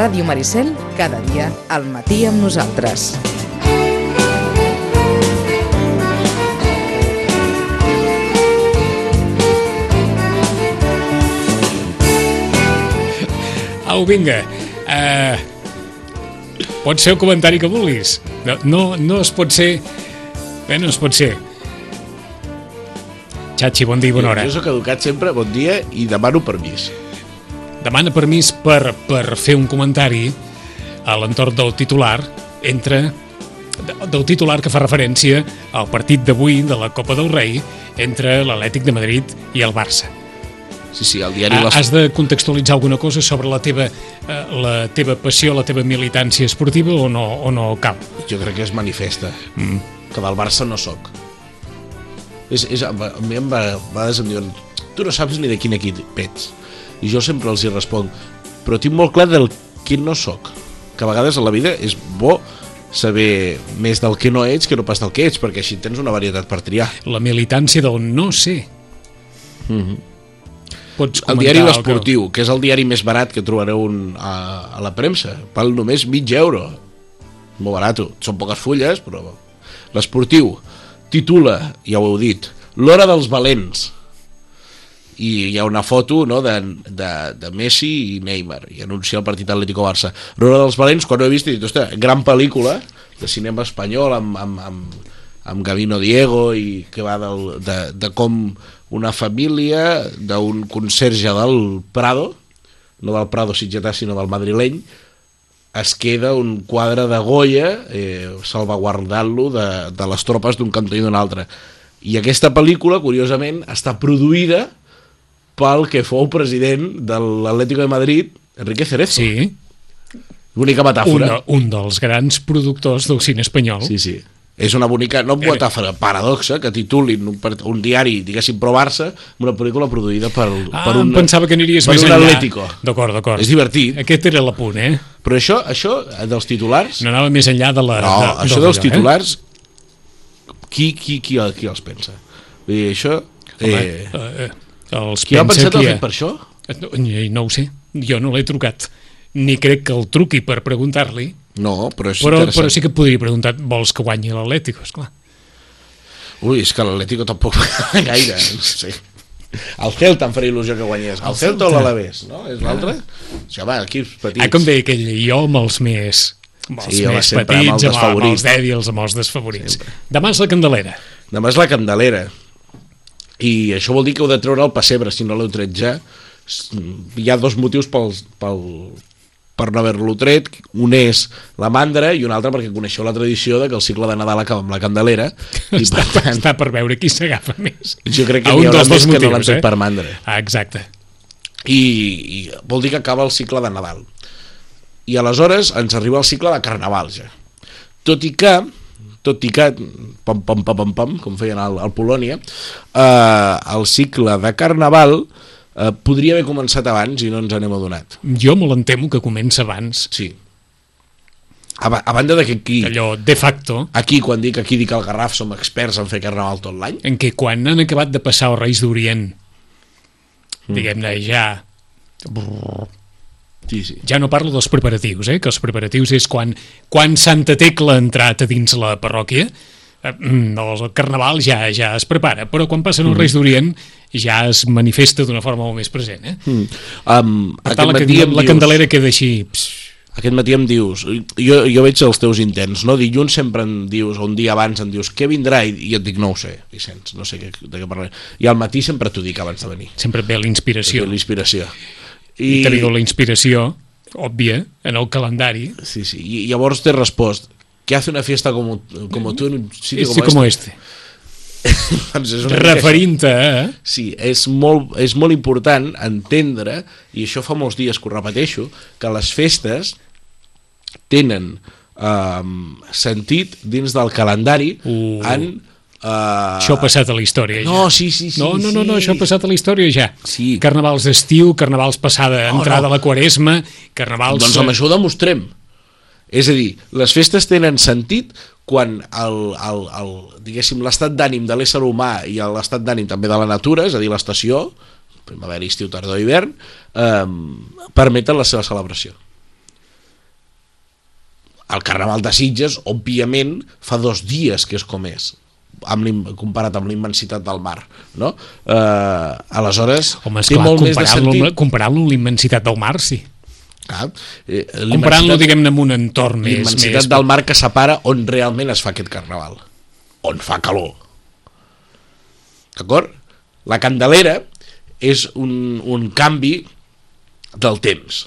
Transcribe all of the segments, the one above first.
Ràdio Maricel, cada dia, al matí amb nosaltres. Au, vinga. Uh, pot ser el comentari que vulguis. No, no, no es pot ser... Bé, no es pot ser. Xachi, bon dia i bona hora. Jo soc educat sempre, bon dia, i demano permís. Demana permís per, per fer un comentari a l'entorn del titular entre del titular que fa referència al partit d'avui de la Copa del Rei entre l'Atlètic de Madrid i el Barça. Sí, sí, el diari... Les... Has de contextualitzar alguna cosa sobre la teva, eh, la teva passió, la teva militància esportiva o no, o no cal? Jo crec que es manifesta. Mm. Que del Barça no sóc. És, és, a mi em va, a vegades em diuen tu no saps ni de quin equip ets. I jo sempre els hi responc però tinc molt clar del quin no sóc. Que a vegades a la vida és bo saber més del que no ets que no pas del que ets, perquè així tens una varietat per triar. La militància del no sé. Pots El diari el que- L'Esportiu, que és el diari més barat que trobareu un, a, a la premsa, val només mig euro. Molt barat, són poques fulles, però... L'Esportiu titula, ja ho heu dit, L'hora dels valents. I hi ha una foto no, de, de, de Messi i Neymar, i anuncia el partit Atlético-Barça. L'hora dels valents, quan ho he vist, he dit, ostres, gran pel·lícula de cinema espanyol amb, amb, amb, amb Gavino Diego i que va del, de, de com una família d'un conserge del Prado, no del Prado sitgetà sinó del madrileny, es queda un quadre de Goya eh, salvaguardant-lo de, de les tropes d'un cantó i d'un altre. I aquesta pel·lícula, curiosament, està produïda pel que fou president de l'Atlético de Madrid, Enrique Cerezo. Sí, Bonica un, metàfora. un dels grans productors del cine espanyol. Sí, sí. És una bonica, no metàfora, paradoxa, que titulin un, un diari, diguéssim, pro Barça, una pel·lícula produïda per, Ah, per un... pensava que aniries més un enllà. Atlético. D'acord, d'acord. És divertit. Aquest era l'apunt, eh? Però això, això eh, dels titulars... No anava més enllà de la... No, de, això del dels allò, titulars, qui, qui, qui, qui els pensa? Vull dir, això... Eh? Home, Eh, eh, eh, els qui ha pensa pensat el qui fet per això? No, no ho sé, jo no l'he trucat. Ni crec que el truqui per preguntar-li, No, però és però, però sí que podria preguntar, vols que guanyi l'Atlético, esclar. Ui, és que l'Atlético tampoc gaire, no sé. El Celta em faria il·lusió que guanyés. El, Celta o l'Alavés, no? És l'altre? Això va, equips petits. Ah, com deia aquell, jo amb els més amb els Sí, més sempre amb el petits, amb, amb els dèbils, amb els desfavorits. Demà és la Candelera. Demà és la Candelera. I això vol dir que heu de treure el pessebre, si no l'heu tret ja. Hi ha dos motius pels, pel, per no haver-lo tret. Un és la mandra i un altre perquè coneixeu la tradició de que el cicle de Nadal acaba amb la Candelera. I Està, per tant, està per veure qui s'agafa més. jo crec que A un haurà més dos que no l'han motius, tret eh? per mandra. Ah, exacte. I, i vol dir que acaba el cicle de Nadal. I aleshores ens arriba el cicle de Carnaval ja. Tot i que tot i que, pam, pam, pam, pam, pam com feien al, al Polònia, eh, el cicle de Carnaval eh, podria haver començat abans i no ens n'hem adonat. Jo me l'entemo que comença abans. Sí. A, a banda de que aquí, Allò, de facto, aquí, quan dic aquí dic al Garraf, som experts en fer Carnaval tot l'any, en què quan han acabat de passar els Reis d'Orient, Mm. diguem-ne, ja sí, sí. ja no parlo dels preparatius, eh? que els preparatius és quan, quan Santa Tecla ha entrat a dins la parròquia, eh, mm, el carnaval ja ja es prepara, però quan passen Mm. els Reis d'Orient ja es manifesta d'una forma molt més present. Eh? Mm. Um, Per tant, la, em la dius- candelera queda així... Pss, Aquest matí em dius, jo, jo veig els teus intents, no? Dilluns sempre em dius, o un dia abans em dius, què vindrà? I, i et dic, no ho sé, Vicenç, no sé què, de què parlaré. I al matí sempre t'ho dic abans de venir, sempre ve la inspiració. l'inspiració. I I, teniu la inspiració, òbvia, en el calendari. sí, sí, i llavors t'he respost, què hace una fiesta como, como tú en un sitio Este como com este? este. doncs és. Referint-te a... Sí, és molt, és molt important entendre, i això fa molts dies que ho repeteixo, que les festes tenen um, sentit dins del calendari Uh. en... Uh, Això ha passat a la història. No, ja. sí, sí, sí. no, no, no, no, això ha passat a la història ja. Sí. Carnavals d'estiu, carnavals passada, No, entrada no. a la quaresma, carnavals... Doncs amb això ho demostrem. És a dir, les festes tenen sentit quan el, el, el, diguéssim l'estat d'ànim de l'ésser humà i l'estat d'ànim també de la natura, és a dir, l'estació, primavera, estiu, tardor, hivern, eh, permeten la seva celebració. El Carnaval de Sitges, òbviament, fa dos dies que és com és amb comparat amb la immensitat del mar no? eh, aleshores Home, té esclar, molt més de sentit comparant-lo amb la immensitat del mar, sí. Eh, Comparant-lo, diguem-ne, amb un entorn més... l'immensitat més... del mar que separa on realment es fa aquest carnaval on fa calor d'acord? la candelera és un, un canvi del temps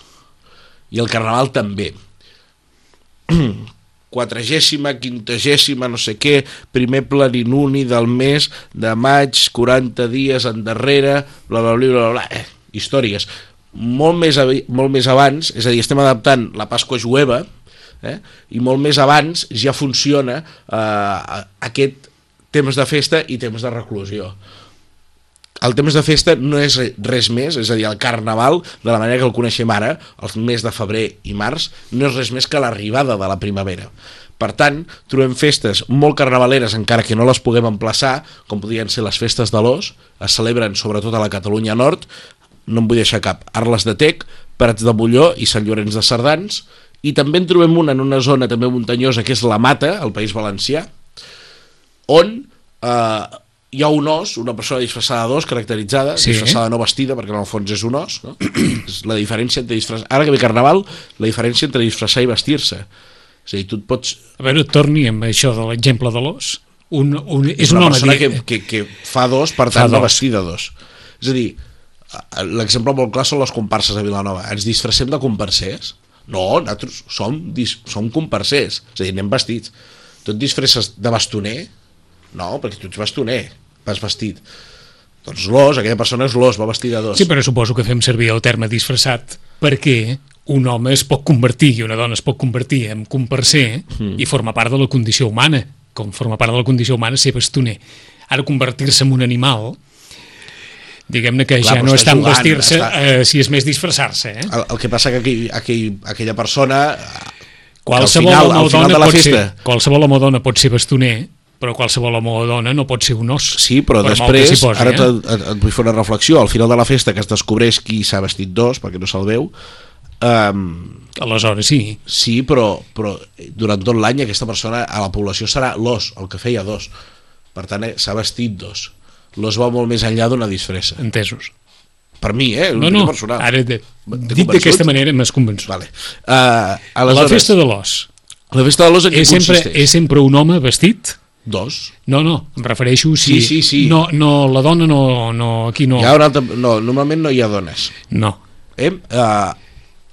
i el carnaval també quadragèsima, quintagèsima, no sé què, primer planinuni del mes de maig, 40 dies endarrere, bla, bla, bla, bla, bla, eh, històries. Molt més, molt més abans, és a dir, estem adaptant la Pasqua jueva, eh, i molt més abans ja funciona eh, aquest temps de festa i temps de reclusió el temps de festa no és res més, és a dir, el carnaval, de la manera que el coneixem ara, els mes de febrer i març, no és res més que l'arribada de la primavera. Per tant, trobem festes molt carnavaleres, encara que no les puguem emplaçar, com podrien ser les festes de l'Os, es celebren sobretot a la Catalunya Nord, no en vull deixar cap, Arles de Tec, Prats de Molló i Sant Llorenç de Cerdans, i també en trobem una en una zona també muntanyosa, que és la Mata, al País Valencià, on eh, hi ha un os, una persona disfressada d'os, caracteritzada, Sí. disfressada no vestida, perquè en el fons és un os, no? és la diferència entre disfressar... Ara que ve Carnaval, la diferència entre disfressar i vestir-se. És a dir, tu et pots... A veure, torni amb això de l'exemple de l'os. Un, un, és, És un una home... persona que, que, que fa dos, per tant, no vestida dos. És a dir, l'exemple molt clar són les comparses a Vilanova. Ens disfressem de comparsers? No, nosaltres som, dis, som comparsers. És a dir, anem vestits. Tu et disfresses de bastoner? No, perquè tu ets bastoner, vas vestit. Doncs l'os, aquella persona és l'os, va vestit de dos. Sí, però suposo que fem servir el terme disfressat perquè un home es pot convertir i una dona es pot convertir en comparser mm. i forma part de la condició humana, com forma part de la condició humana ser bastoner. Ara convertir-se en un animal, diguem-ne que Clar, ja no en jugant, vestir-se, està- eh, si és més disfressar-se, eh? El, el que passa que aquell, aquell, aquella persona Qualsevol final- home al o final dona de la pot festa- ser, qualsevol home o dona pot ser bastoner, però qualsevol home o dona no pot ser un os. Sí, però per després, posi, ara eh? et, vull fer una reflexió, al final de la festa que es descobreix qui s'ha vestit dos, perquè no se'l veu, um, Aleshores, sí. sí, però, però durant tot l'any aquesta persona a la població serà l'os, el que feia dos. Per tant, eh, s'ha vestit dos. L'os va molt més enllà d'una disfressa. Entesos. Per mi, eh? No, no, personal. ara de, dit d'aquesta manera m'has convençut. Vale. Uh, La aleshores, festa de l'os la festa de l'os en què és sempre, consisteix? és sempre un home vestit? Dos. No, no, em refereixo si... Sí, sí, sí. No, no, la dona no, no aquí no. Hi ha una altra... No, normalment no hi ha dones. No. Eh? Uh,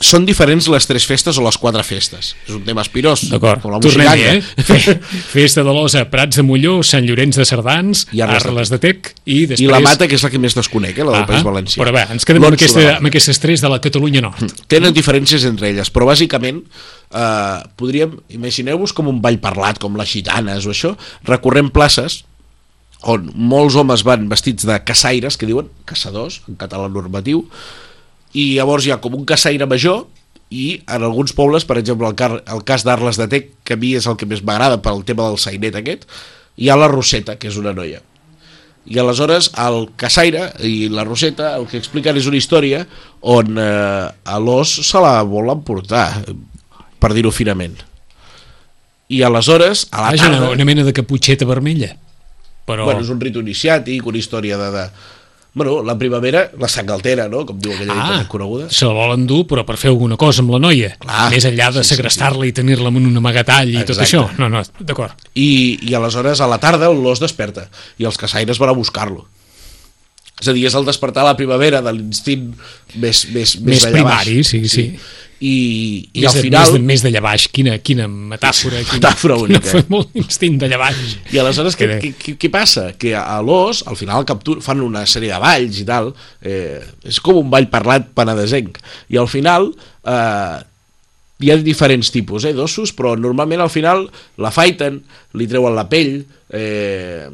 són diferents les tres festes o les quatre festes. És un tema espirós. D'acord, tornem-hi, musicanya. eh? Fe- Festa de l'os a Prats de Molló, Sant Llorenç de Cerdans, I Arles de Arles de Tec i després... I la Mata, que és la que més desconec, eh? la del Ah, País Valencià. Però bé, ens quedem amb, aquesta, amb aquestes tres de la Catalunya Nord. Tenen diferències entre elles, però bàsicament eh, podríem, imagineu-vos com un ball parlat, com les gitanes o això, recorrent places on molts homes van vestits de caçaires, que diuen caçadors, en català normatiu, i llavors hi ha com un caçaire major i en alguns pobles, per exemple el, car el cas d'Arles de Tec, que a mi és el que més m'agrada pel tema del sainet aquest, hi ha la Roseta, que és una noia. I aleshores el caçaire i la Roseta el que expliquen és una història on eh, a l'os se la vol emportar, per dir-ho finament. I aleshores, a la Vaja, tarda... una, una mena de caputxeta vermella. Però... Bueno, és un ritu iniciàtic, una història de... de... Bueno, la primavera, la sang altera, no?, com diu aquella Ah, coneguda. se la volen dur, però per fer alguna cosa amb la noia. Clar, Més enllà de sí, sí, segrestar-la i tenir-la en un amagatall i tot Exacte. això. No, no, d'acord. I, i aleshores a la tarda l'os desperta i els caçaires van a buscar-lo és a dir, és el despertar a la primavera de l'instint més, més, Més baix. primari, sí, sí. i, i més al de, final Més de, més d'allà baix, quina, quina metàfora. Quina, Metàfora única, Quina, molt instint d'allà baix. I aleshores què, què, què, què passa? Que a l'os, al final captur, fan una sèrie de balls i tal, eh, és com un ball parlat penedesenc, i al final eh, hi ha diferents tipus eh, d'ossos, però normalment al final la faiten, li treuen la pell, eh,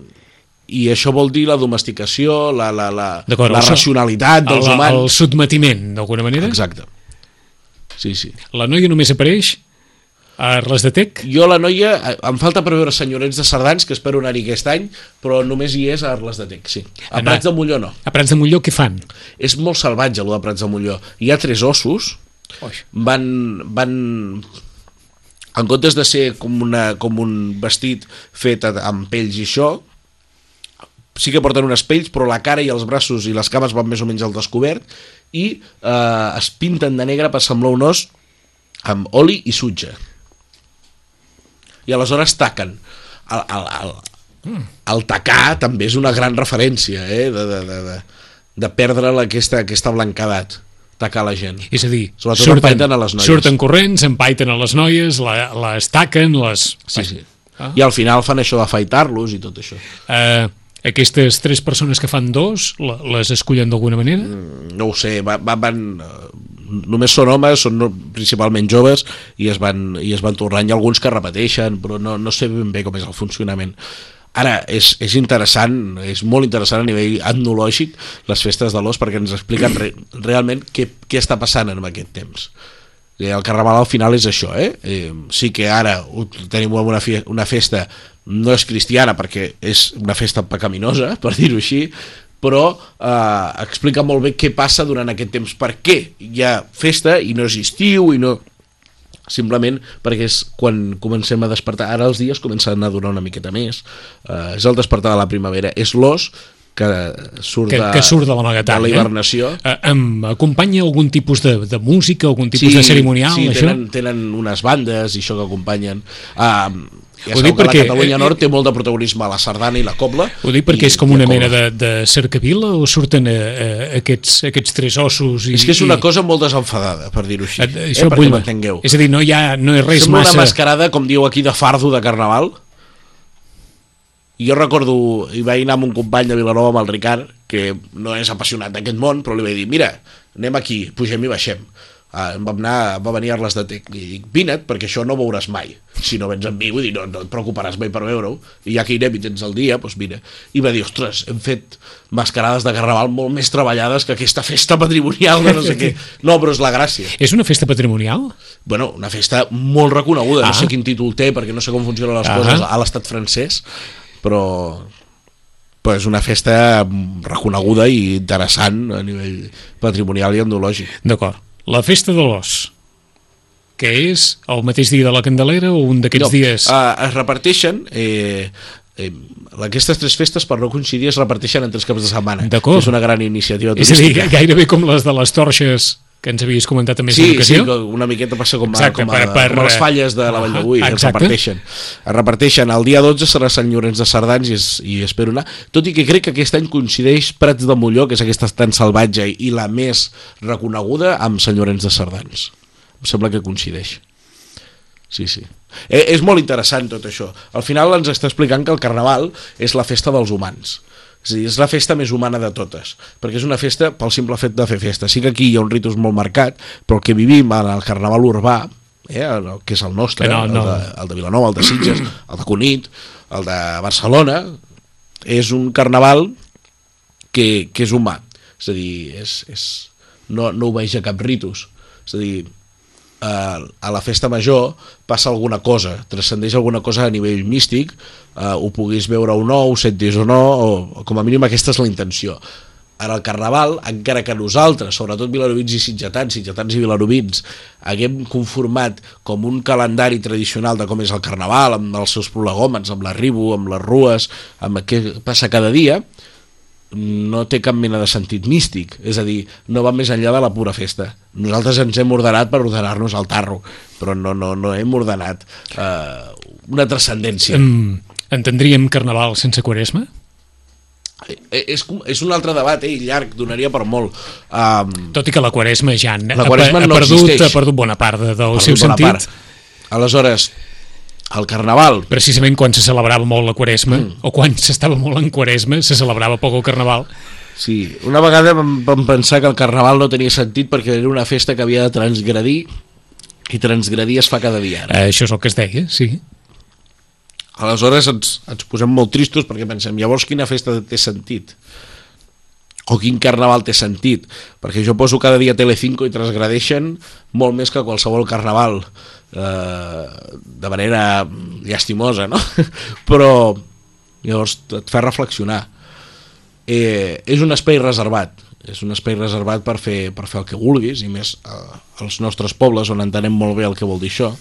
i això vol dir la domesticació, la, la, la, la racionalitat dels el, humans. El sotmetiment, d'alguna manera. Exacte. Sí, sí. La noia només apareix A Arles de Tec? Jo, la noia, eh, em falta per veure senyorets de Cerdans, que espero anar-hi aquest any, però només hi és a Arles de Tec, sí. A Anar- Prats de Molló no. A Prats de Molló què fan? És molt salvatge, allò de Prats de Molló. Hi ha tres ossos, Oix. van, van en comptes de ser com, una, com un vestit fet amb pells i això sí que porten unes pells però la cara i els braços i les cames van més o menys al descobert i eh, es pinten de negre per semblar un os amb oli i sutge i aleshores taquen el, el, el, el tacar també és una gran referència eh? de, de, de, de, de perdre aquesta, aquesta blanquedat tacar la gent És a dir, Sobretot empaiten a les noies. surten corrents, empaiten a les noies, la, les taquen, les... Sí, sí. Ah. I al final fan això d'afaitar-los i tot això. Uh, aquestes tres persones que fan dos, les escullen d'alguna manera? No ho sé, va, va, van... eh, Només són homes, són principalment joves i es van, i es van tornant. Hi ha alguns que repeteixen, però no, no sé ben bé com és el funcionament. Ara, és, és interessant, és molt interessant a nivell etnològic les festes de l'os perquè ens expliquen re, realment què, què està passant en aquest temps. Eh, El carnaval al final és això, eh? eh sí que ara tenim una, una festa, no és cristiana perquè és una festa pecaminosa, per dir-ho així, però eh, explica molt bé què passa durant aquest temps, per què hi ha festa i no és estiu i no simplement perquè és quan comencem a despertar ara els dies comencen a durar una miqueta més eh, és el despertar de la primavera és l'os que surt, Que, de, que surt de l'amagatall. de la hibernació Eh? Uh, em acompanya algun tipus de, de música, algun tipus de cerimonial, sí, això? tenen, tenen unes bandes i això que acompanyen. Uh, ja Ho dic perquè, la Catalunya eh, Nord té molt de protagonisme a la sardana i la cobla. Ho dic perquè i- és com una a mena de, de cercavila o surten eh, eh, aquests, aquests tres ossos? I, És que és una i- cosa molt desenfadada, per dir-ho així, Eh, eh, això perquè vull- m'entengueu. És a dir, no hi ha, no és res Sembla massa... una mascarada, com diu aquí, de fardo de carnaval. I jo recordo, hi vaig anar amb un company de Vilanova, amb el Ricard, que no és apassionat d'aquest món, però li vaig dir, mira, anem aquí, pugem i baixem. Uh, vam anar, va venir Arles de Tec i dic, vine't perquè això no ho veuràs mai si no vens amb mi, vull dir, no, no et preocuparàs mai per veure-ho i ja que hi anem i tens el dia, doncs vine i va dir, ostres, hem fet mascarades de carnaval molt més treballades que aquesta festa patrimonial de no sé què, no, però és la gràcia És una festa patrimonial? bueno, una festa molt reconeguda, Ah. no sé quin títol té perquè no sé com funcionen les Ah. coses a l'estat francès, però però és una festa reconeguda i interessant a nivell patrimonial i endològic. D'acord. La festa de l'os, que és el mateix dia de la Candelera o un d'aquests dies... uh, es reparteixen eh, eh, aquestes tres festes per no coincidir es reparteixen en tres caps de setmana D'acord. és una gran iniciativa és a dir, turística gairebé com les de les torxes que ens havies comentat més Sí, sí, ocasió. que una miqueta passa com, a, Exacte, com, a, per- per- com a les falles de la Vall d'Avui, es exacte. reparteixen. Es reparteixen. El dia 12 serà Sant Llorenç de Cerdans i, es, i espero anar. Tot i que crec que aquest any coincideix Prats de Molló, que és aquesta tan salvatge i la més reconeguda, amb Sant Llorenç de Cerdans. Em sembla que coincideix. Sí, sí. Eh, és molt interessant tot això. Al final ens està explicant que el Carnaval és la festa dels humans. És dir, és la festa més humana de totes, perquè és una festa pel simple fet de fer festa. Sí que aquí hi ha un ritus molt marcat, però el que vivim en el Carnaval urbà, eh, el, que és el nostre, no, no. El, de, el de Vilanova, el de Sitges, el de Cunit, el de Barcelona, és un Carnaval que, que és humà. És a dir, és, és, no, no obeeix a cap ritus. És a dir, a, a la festa major passa alguna cosa, transcendeix alguna cosa a nivell místic, eh, ho puguis veure o no, ho sentis o no, o, com a mínim aquesta és la intenció. Ara el Carnaval, encara que nosaltres, sobretot vilarovins i sitgetans, sitgetans i vilarovins, haguem conformat com un calendari tradicional de com és el Carnaval, amb els seus prolegòmens, amb l'arribo, amb les rues, amb què passa cada dia, no té cap mena de sentit místic, és a dir, no va més enllà de la pura festa. Nosaltres ens hem ordenat per ordenar-nos al tarro, però no, no, no hem ordenat eh, una transcendència. Mm, entendríem Carnaval sense Quaresma? Eh, És, és un altre debat, eh, llarg, donaria per molt. Um, Tot i que la Quaresma ja ha, La Quaresma ha, no perdut, existeix. ha perdut bona part de, del seu sentit. part. Aleshores, el Carnaval, Precisament quan se celebrava molt la Quaresma, mm. o quan s'estava molt en Quaresma, se celebrava poc el Carnaval. Sí, una vegada vam, vam pensar que el Carnaval no tenia sentit perquè era una festa que havia de transgredir i transgredir es fa cada dia. ara. Eh, això és el que es deia, sí. Aleshores ens, ens posem molt tristos perquè pensem, llavors quina festa té sentit? O quin carnaval té sentit, perquè jo poso cada dia Telecinco i transgradeixen molt més que qualsevol carnaval eh, de manera llastimosa, no? Però llavors et fa reflexionar. Eh, és un espai reservat, és un espai reservat per fer, per fer el que vulguis, i més eh, als nostres pobles on entenem molt bé el que vol dir això,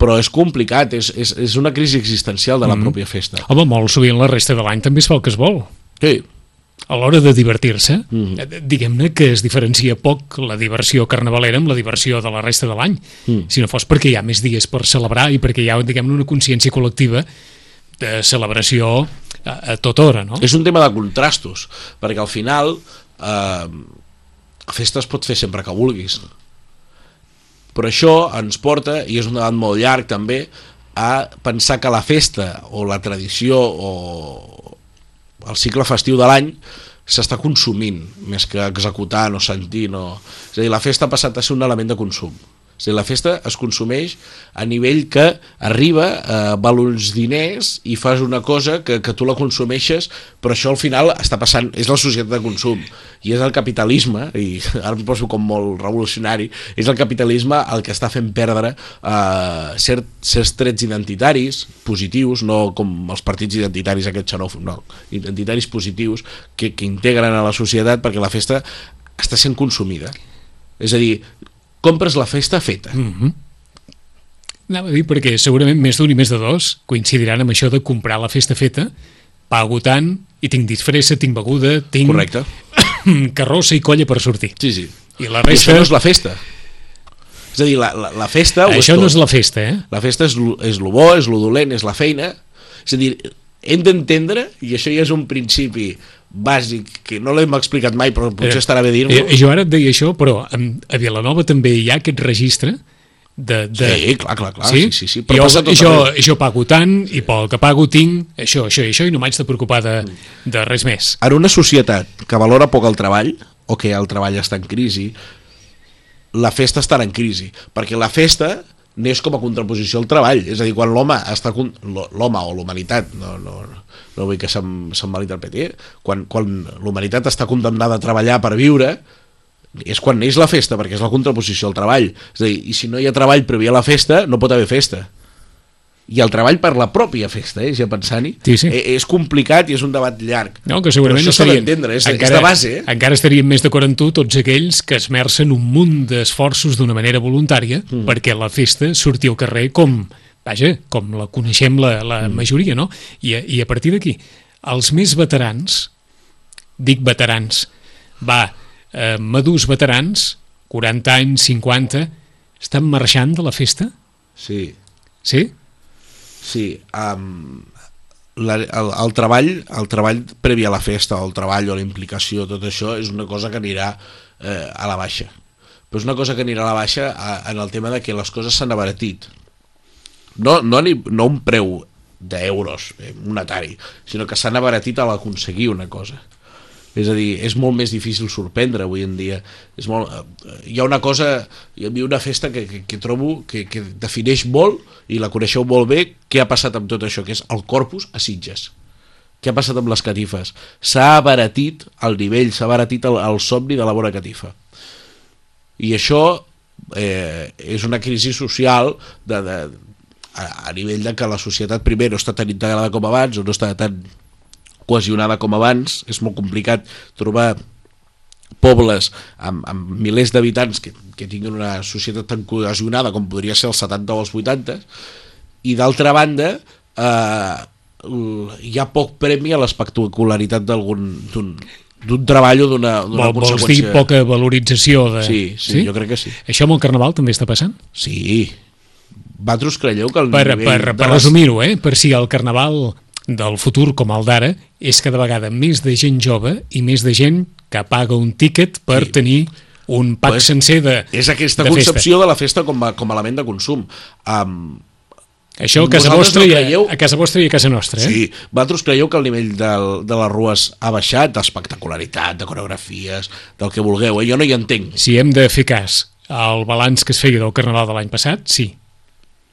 però és complicat, és, és, és una crisi existencial de la mm -hmm. pròpia festa. Home, molt sovint la resta de l'any també es fa el que es vol. Sí, a l'hora de divertir-se, mm. diguem-ne que es diferencia poc la diversió carnavalera amb la diversió de la resta de l'any. Mm. Si no fos perquè hi ha més dies per celebrar i perquè hi ha, diguem-ne, una consciència col·lectiva de celebració a, a tota hora, no? És un tema de contrastos, perquè al final eh, a festa es pot fer sempre que vulguis. Però això ens porta, i és un debat molt llarg també, a pensar que la festa o la tradició o el cicle festiu de l'any s'està consumint més que executant o sentint o... és a dir, la festa ha passat a ser un element de consum a dir, la festa es consumeix a nivell que arriba, eh, val uns diners i fas una cosa que, que tu la consumeixes, però això al final està passant, és la societat de consum i és el capitalisme, i ara em poso com molt revolucionari, és el capitalisme el que està fent perdre eh, cert, certs trets identitaris positius, no com els partits identitaris aquests xenòfobs, no, identitaris positius que, que integren a la societat perquè la festa està sent consumida. És a dir, compres la festa feta. Mm -hmm. Anava a dir perquè segurament més d'un i més de dos coincidiran amb això de comprar la festa feta, pago tant i tinc disfressa, tinc beguda, tinc Correcte. carrossa i colla per sortir. Sí, sí. I la I resta... això no és la festa. És a dir, la, la, la festa... Això no és la festa, eh? La festa és, és lo bo, és lo dolent, és la feina. És a dir, hem d'entendre, i això ja és un principi bàsic, que no l'hem explicat mai, però potser estarà bé dir-lo. Eh, jo ara et deia això, però a Vilanova també hi ha aquest registre de... de... Sí, clar, clar, clar, sí, sí, sí, però jo, jo, jo pago tant i pel que pago tinc això, això i això i no m'haig de preocupar de, de res més. En una societat que valora poc el treball, o que el treball està en crisi, la festa estarà en crisi, perquè la festa neix com a contraposició al treball, és a dir, quan l'home està l'home o l'humanitat, no, no, no vull que se'm, se'm malinterpreti, eh? quan, quan l'humanitat està condemnada a treballar per viure, és quan neix la festa, perquè és la contraposició al treball. És a dir, i si no hi ha treball previ a la festa, no pot haver festa. I el treball per la pròpia festa, eh, ja pensant-hi, Sí, sí. eh, és complicat i és un debat llarg. No, que segurament això s'ha estarien, d'entendre, és, és de base, eh? encara estaríem més amb tu tots aquells que esmercen un munt d'esforços d'una manera voluntària mm. perquè la festa surti al carrer com, vaja, com la coneixem la, la mm. majoria, no? I, a- I a partir d'aquí, els més veterans, dic veterans, va, eh, madurs veterans, 40 anys, 50, estan marxant de la festa? Sí, Sí? Sí. Um, la, el, el, treball, el treball previ a la festa, el treball o la implicació, tot això, és una cosa que anirà eh, a la baixa. Però és una cosa que anirà a la baixa a, en el tema de que les coses s'han abaratit. No, no, ni, no un preu d'euros eh, monetari, sinó que s'han abaratit a l'aconseguir una cosa. És a dir, és molt més difícil sorprendre avui en dia. És molt, eh, hi ha una cosa, hi havia una festa que, que, que trobo que, que defineix molt, i la coneixeu molt bé, què ha passat amb tot això, que és el corpus a Sitges. Què ha passat amb les catifes? S'ha abaratit el nivell, s'ha abaratit el, el somni de la bona catifa. I això eh, és una crisi social de, de, a, a nivell de que la societat primer no està tan integrada com abans o no està tan cohesionada com abans, és molt complicat trobar pobles amb, amb milers d'habitants que, que tinguin una societat tan cohesionada com podria ser els 70 o els 80 i d'altra banda eh, hi ha poc premi a l'espectacularitat d'un d'un treball o d'una Vol, vols dir conseqüència. poca valorització de... Sí, sí, jo crec que sí. Això amb el Carnaval també està passant? Sí. Vosaltres creieu que el Per, nivell per, per les- resumir-ho, eh? per si el Carnaval del futur com el d'ara és cada vegada més de gent jove i més de gent que paga un tíquet per Sí. tenir un pack Pues, sencer de És aquesta de festa. concepció de la festa com a, com a element de consum. Um, Això a casa, vostra no i a, creieu? a casa vostra i a casa nostra, eh? Sí, vosaltres creieu que el nivell del, de les rues ha baixat, d'espectacularitat, de coreografies, del que vulgueu, eh? jo no hi entenc. Si hem de fer cas al balanç que es feia del Carnaval de l'any passat, sí.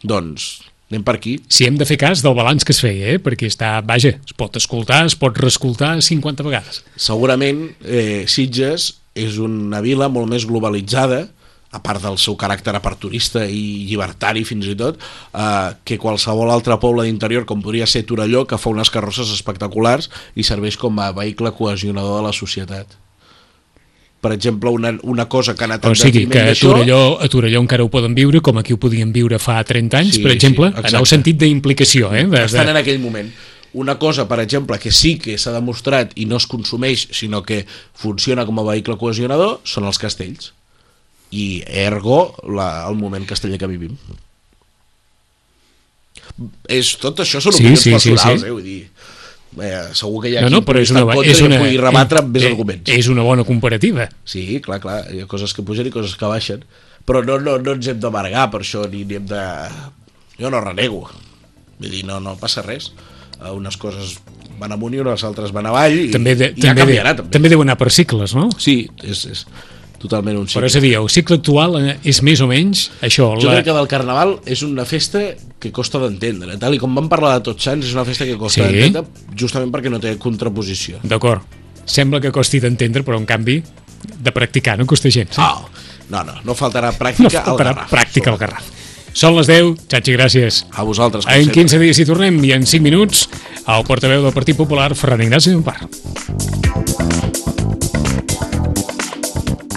Doncs Anem per aquí. Si hem de fer cas del balanç que es feia, eh? perquè està, vaja, es pot escoltar, es pot reescoltar 50 vegades. Segurament eh, Sitges és una vila molt més globalitzada, a part del seu caràcter aperturista i llibertari fins i tot, eh, que qualsevol altre poble d'interior, com podria ser Torelló, que fa unes carrosses espectaculars i serveix com a vehicle cohesionador de la societat. Per exemple, una, una cosa que ha anat O en sigui, que a Torelló, a Torelló encara ho poden viure com aquí ho podien viure fa 30 anys, Sí, per sí, exemple, en exacte. el sentit d'implicació. Eh? De, estan en aquell moment. Una cosa, per exemple, que sí que s'ha demostrat i no es consumeix, sinó que funciona com a vehicle cohesionador, són els castells. I ergo la, el moment casteller que vivim. És, tot això són Sí, opinions sí, sí, personals, sí. eh? Vull dir, eh, segur que hi ha No, no, però és una, contra és una, que pugui rebatre amb més eh, arguments. És una bona comparativa. Sí, clar, clar, hi ha coses que pugen i coses que baixen, però no, no, no ens hem d'amargar per això, ni, ni hem de... Jo no renego, vull dir, no, no passa res. Eh, Unes coses van amunt i unes altres van avall i, També, de, i ja també, canviarà, de, també. també deu anar per cicles, no? Sí, és, és totalment un Però cicle. és a dir, el cicle actual eh, és més o menys això. Jo la... crec que del Carnaval és una festa que costa d'entendre. Tal i com vam parlar de Tots Sants, és una festa que costa Sí. d'entendre justament perquè no té contraposició. D'acord. Sembla que costi d'entendre, però en canvi de practicar no costa gens. Eh? Oh, no, no, no faltarà no pràctica al faltarà Garraf. pràctica al Garraf. Són les 10, Xachi, gràcies. A vosaltres, En sempre. 15 dies hi tornem i en 5 minuts el portaveu del Partit Popular, Ferran Ignasi Llompar.